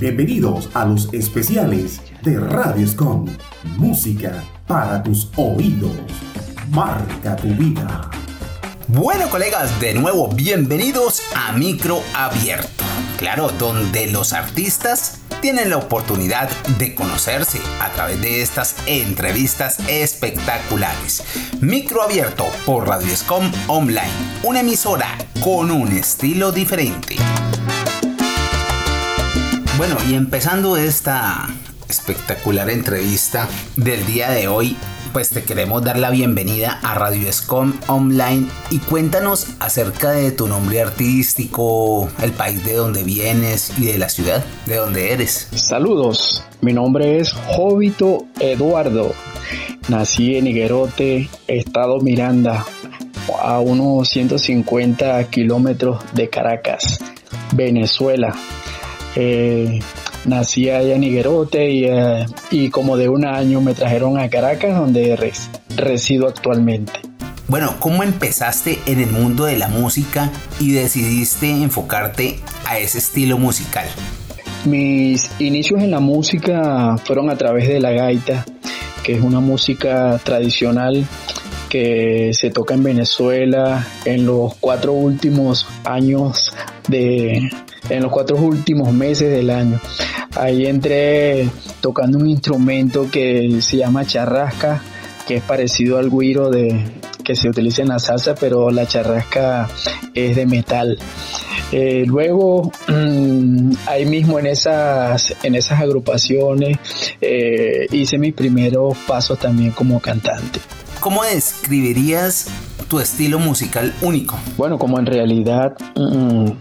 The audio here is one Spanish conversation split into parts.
Bienvenidos a los especiales de Radio Escom. Música para tus oídos. Marca tu vida. Bueno colegas, de nuevo bienvenidos a Micro Abierto. Claro, donde los artistas tienen la oportunidad de conocerse a través de estas entrevistas espectaculares. Micro Abierto por Radio Escom Online, una emisora con un estilo diferente. Bueno, y empezando esta espectacular entrevista del día de hoy, pues te queremos dar la bienvenida a Radio Escom Online y cuéntanos acerca de tu nombre artístico, el país de donde vienes y de la ciudad de donde eres. Saludos, mi nombre es Jovito Eduardo. Nací en Higuerote, estado Miranda, a unos 150 kilómetros de Caracas, Venezuela. Eh, nací allá en Higuerote y, eh, y, como de un año me trajeron a Caracas donde resido actualmente. Bueno, ¿cómo empezaste en el mundo de la música y decidiste enfocarte a ese estilo musical? Mis inicios en la música fueron a través de la gaita, que es una música tradicional que se toca en Venezuela en los cuatro últimos años de, en los cuatro últimos meses del año. Ahí entré tocando un instrumento que se llama charrasca, que es parecido al guiro de, que se utiliza en la salsa, pero la charrasca es de metal. Eh, luego, mm, ahí mismo en esas, en esas agrupaciones, eh, hice mis primeros pasos también como cantante. ¿Cómo describirías tu estilo musical único? Bueno, como en realidad mm,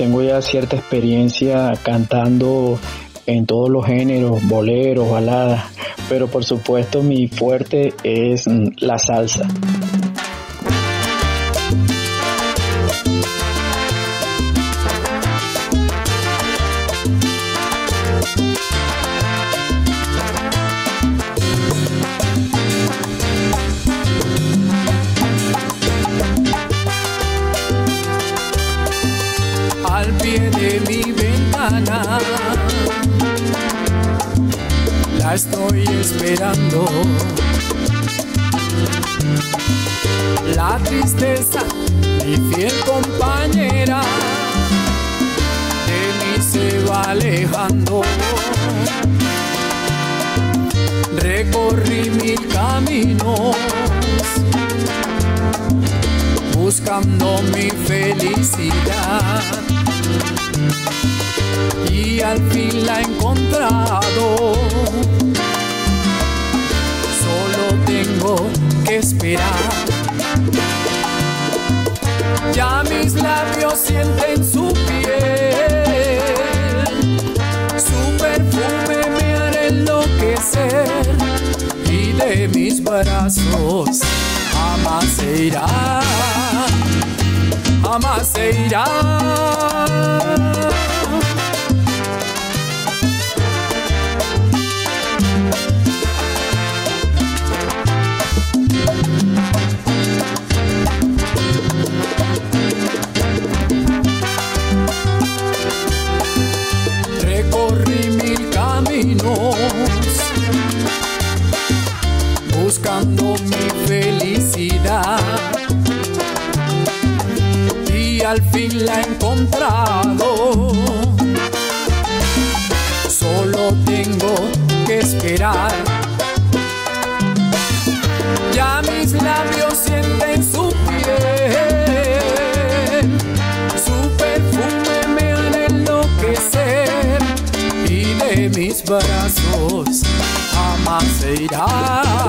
tengo ya cierta experiencia cantando en todos los géneros, boleros, baladas, pero por supuesto mi fuerte es la salsa. Mi fiel compañera, de mí se va alejando. Recorrí mil caminos buscando mi felicidad y al fin la he encontrado. Solo tengo que esperar. Ya mis labios sienten su piel, su perfume me hará enloquecer y de mis brazos jamás se irá, jamás irá. Al fin la he encontrado. Solo tengo que esperar. Ya mis labios sienten su piel, su perfume me han enloquecer y de mis brazos jamás se irá,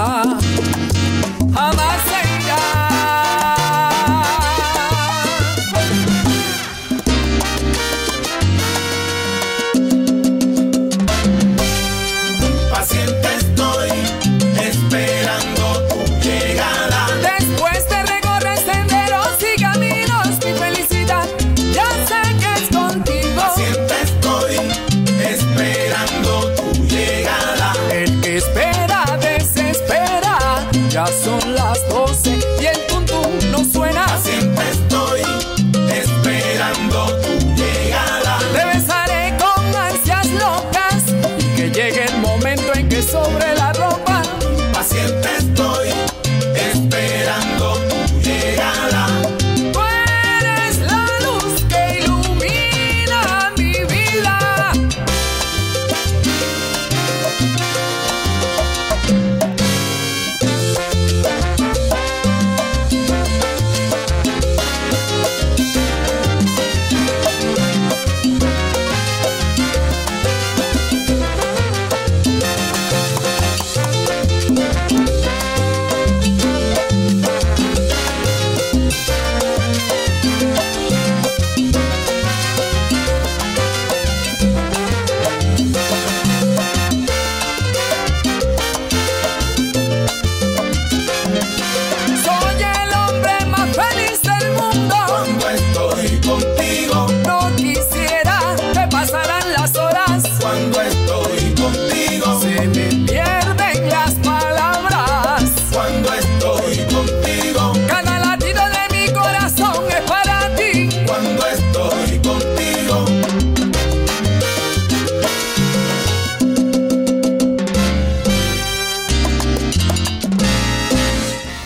estoy contigo.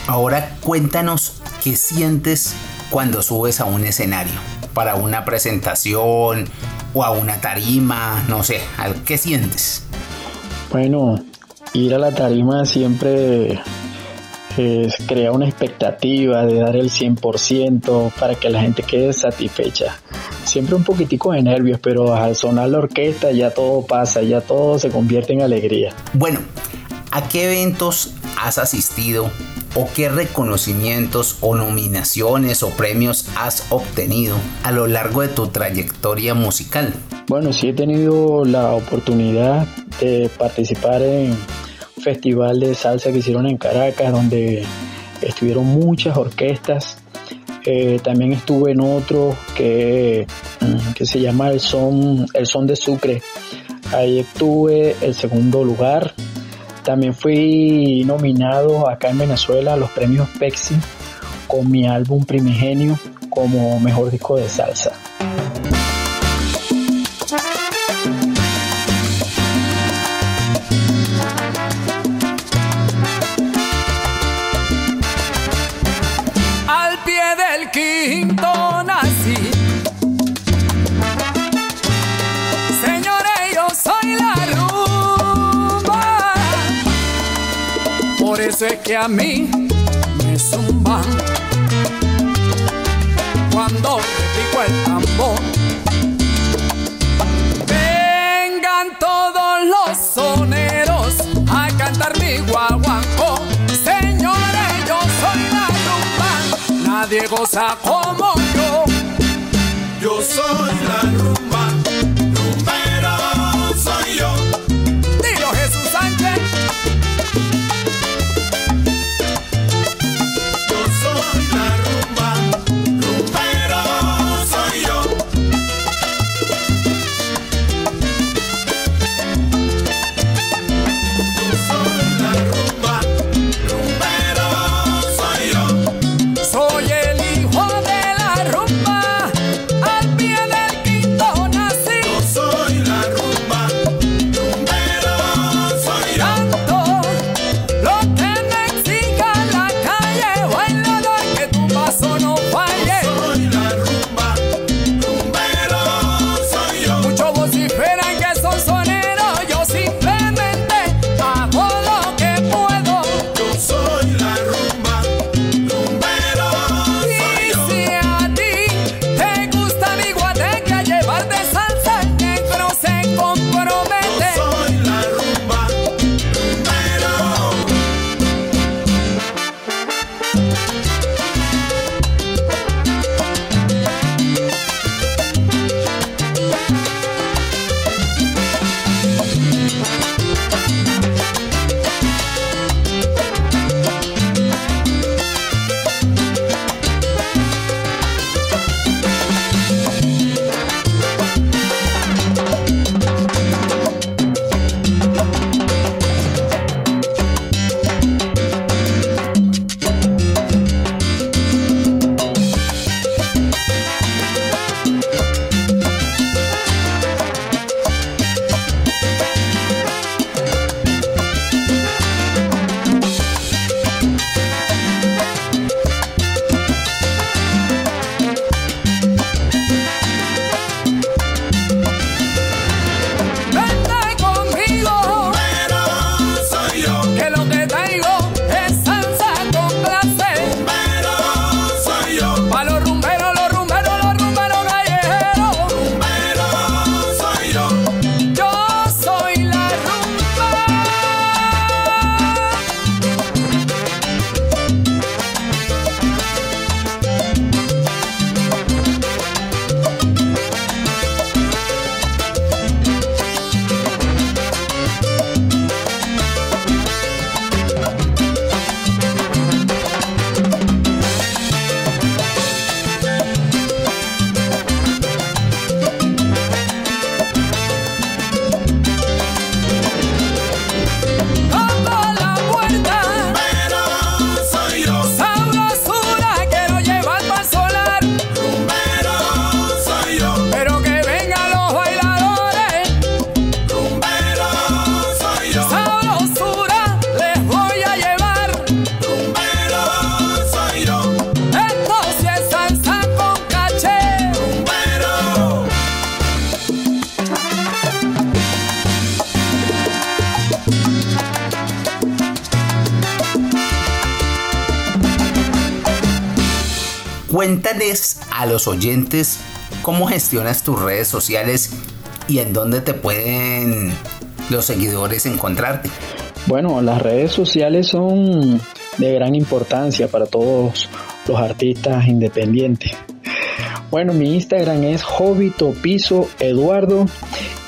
Ahora cuéntanos qué sientes cuando subes a un escenario, para una presentación o a una tarima, no sé, ¿qué sientes? Bueno, ir a la tarima siempre eh, crea una expectativa de dar el 100% para que la gente quede satisfecha. Siempre un poquitico de nervios, pero al sonar la orquesta ya todo pasa, ya todo se convierte en alegría. Bueno, ¿a qué eventos has asistido o qué reconocimientos o nominaciones o premios has obtenido a lo largo de tu trayectoria musical? Bueno, sí he tenido la oportunidad de participar en festival de salsa que hicieron en Caracas, donde estuvieron muchas orquestas. Eh, también estuve en otro que, mm, que se llama el son, el son de Sucre. Ahí estuve el segundo lugar también fui nominado acá en Venezuela a los premios Pexi con mi álbum Primigenio como mejor disco de salsa. Que a mí me zumban cuando pico el tambor. Vengan todos los soneros a cantar mi guaguancó. Señores, yo soy la rumba, nadie goza como yo. Yo soy la rumba, rumbero soy yo. Cuéntales a los oyentes cómo gestionas tus redes sociales y en dónde te pueden los seguidores encontrarte. Bueno, las redes sociales son de gran importancia para todos los artistas independientes. Bueno, mi Instagram es Jovito Piso Eduardo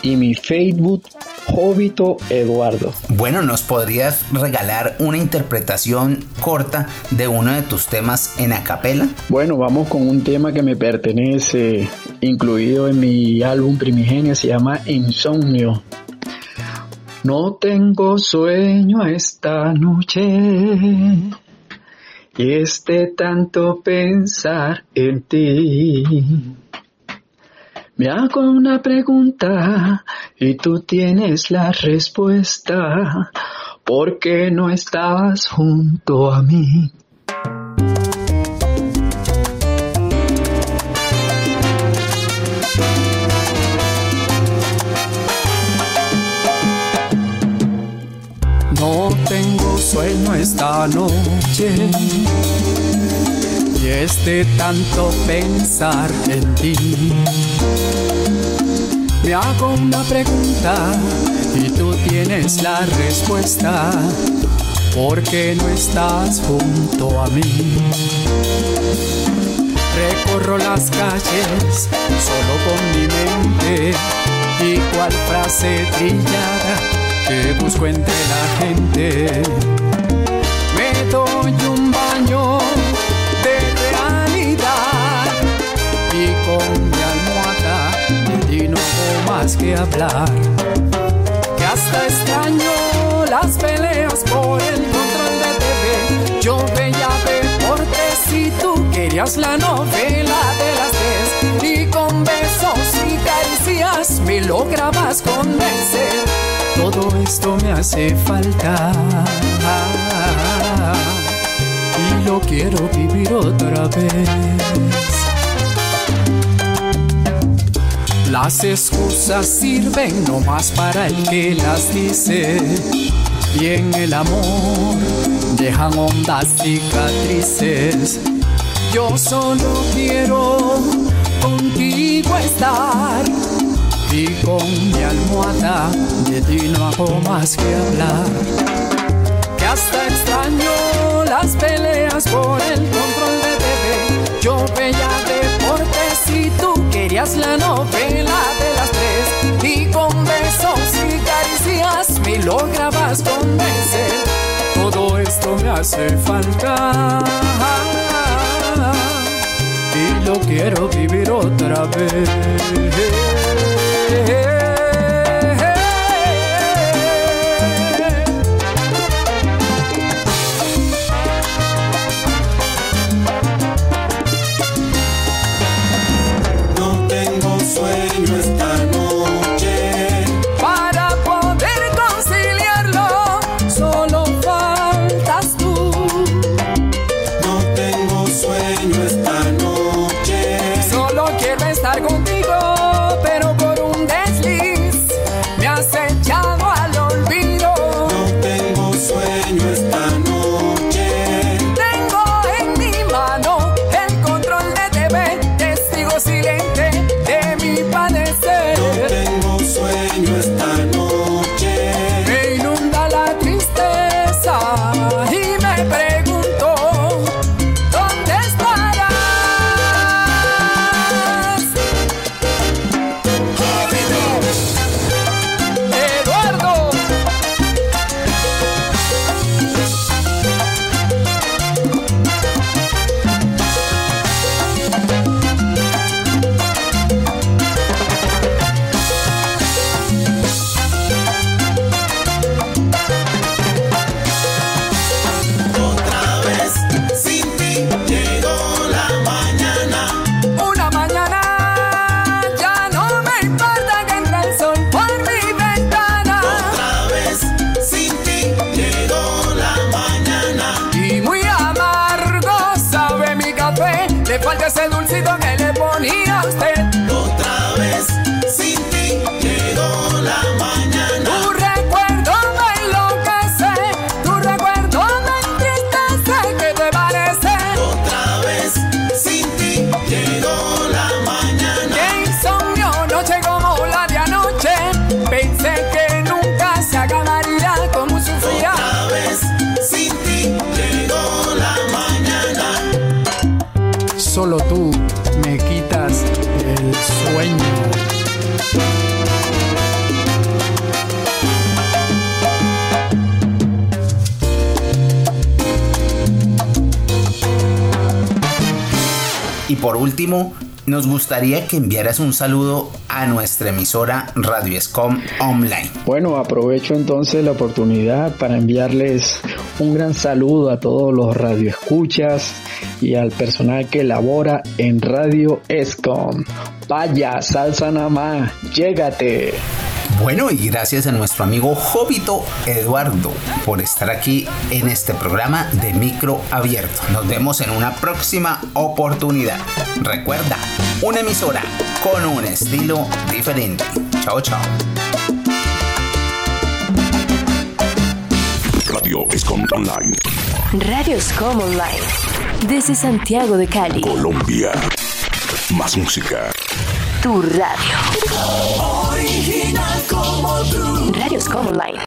y mi Facebook Jovito Eduardo. Bueno, ¿nos podrías regalar una interpretación corta de uno de tus temas en acapela? Bueno, vamos con un tema que me pertenece, incluido en mi álbum primigenio, se llama Insomnio. No tengo sueño esta noche y este tanto pensar en ti. Me hago una pregunta y tú tienes la respuesta. ¿Por qué no estás junto a mí? No tengo sueño esta noche y es de tanto pensar en ti. Me hago una pregunta y tú tienes la respuesta. ¿Por qué no estás junto a mí? Recorro las calles solo con mi mente y cual frase trillada que busco entre la gente. Con mi almohada ti no hago más que hablar. Que hasta extraño las peleas por el control de TV. Yo veía deportes y tú querías la novela de las tres. Y con besos y caricias me lograbas convencer todo esto me hace falta y lo quiero vivir otra vez. Las excusas sirven nomás para el que las dice y en el amor dejan hondas cicatrices. Yo solo quiero contigo estar y con mi almohada de ti no hago más que hablar. Que hasta extraño las peleas por el control de. Yo veía deportes y tú querías la novela de las tres. Y con besos y caricias me lograbas convencer. Todo esto me hace falta. Y lo quiero vivir otra vez. me quitas el sueño. Y por último, nos gustaría que enviaras un saludo a nuestra emisora Radio Escom Online. Bueno, aprovecho entonces la oportunidad para enviarles un gran saludo a todos los radioescuchas y al personal que labora en Radio Escom. Vaya, salsa nada más, llégate. Bueno, y gracias a nuestro amigo Jovito Eduardo por estar aquí en este programa de Micro Abierto. Nos vemos en una próxima oportunidad. Recuerda, una emisora con un estilo diferente. Chao, chao. Radio Escom Online. Radio Scom Online. Desde Santiago de Cali. Colombia. Más música. Tu radio. Original como tú. Radio Scom Online.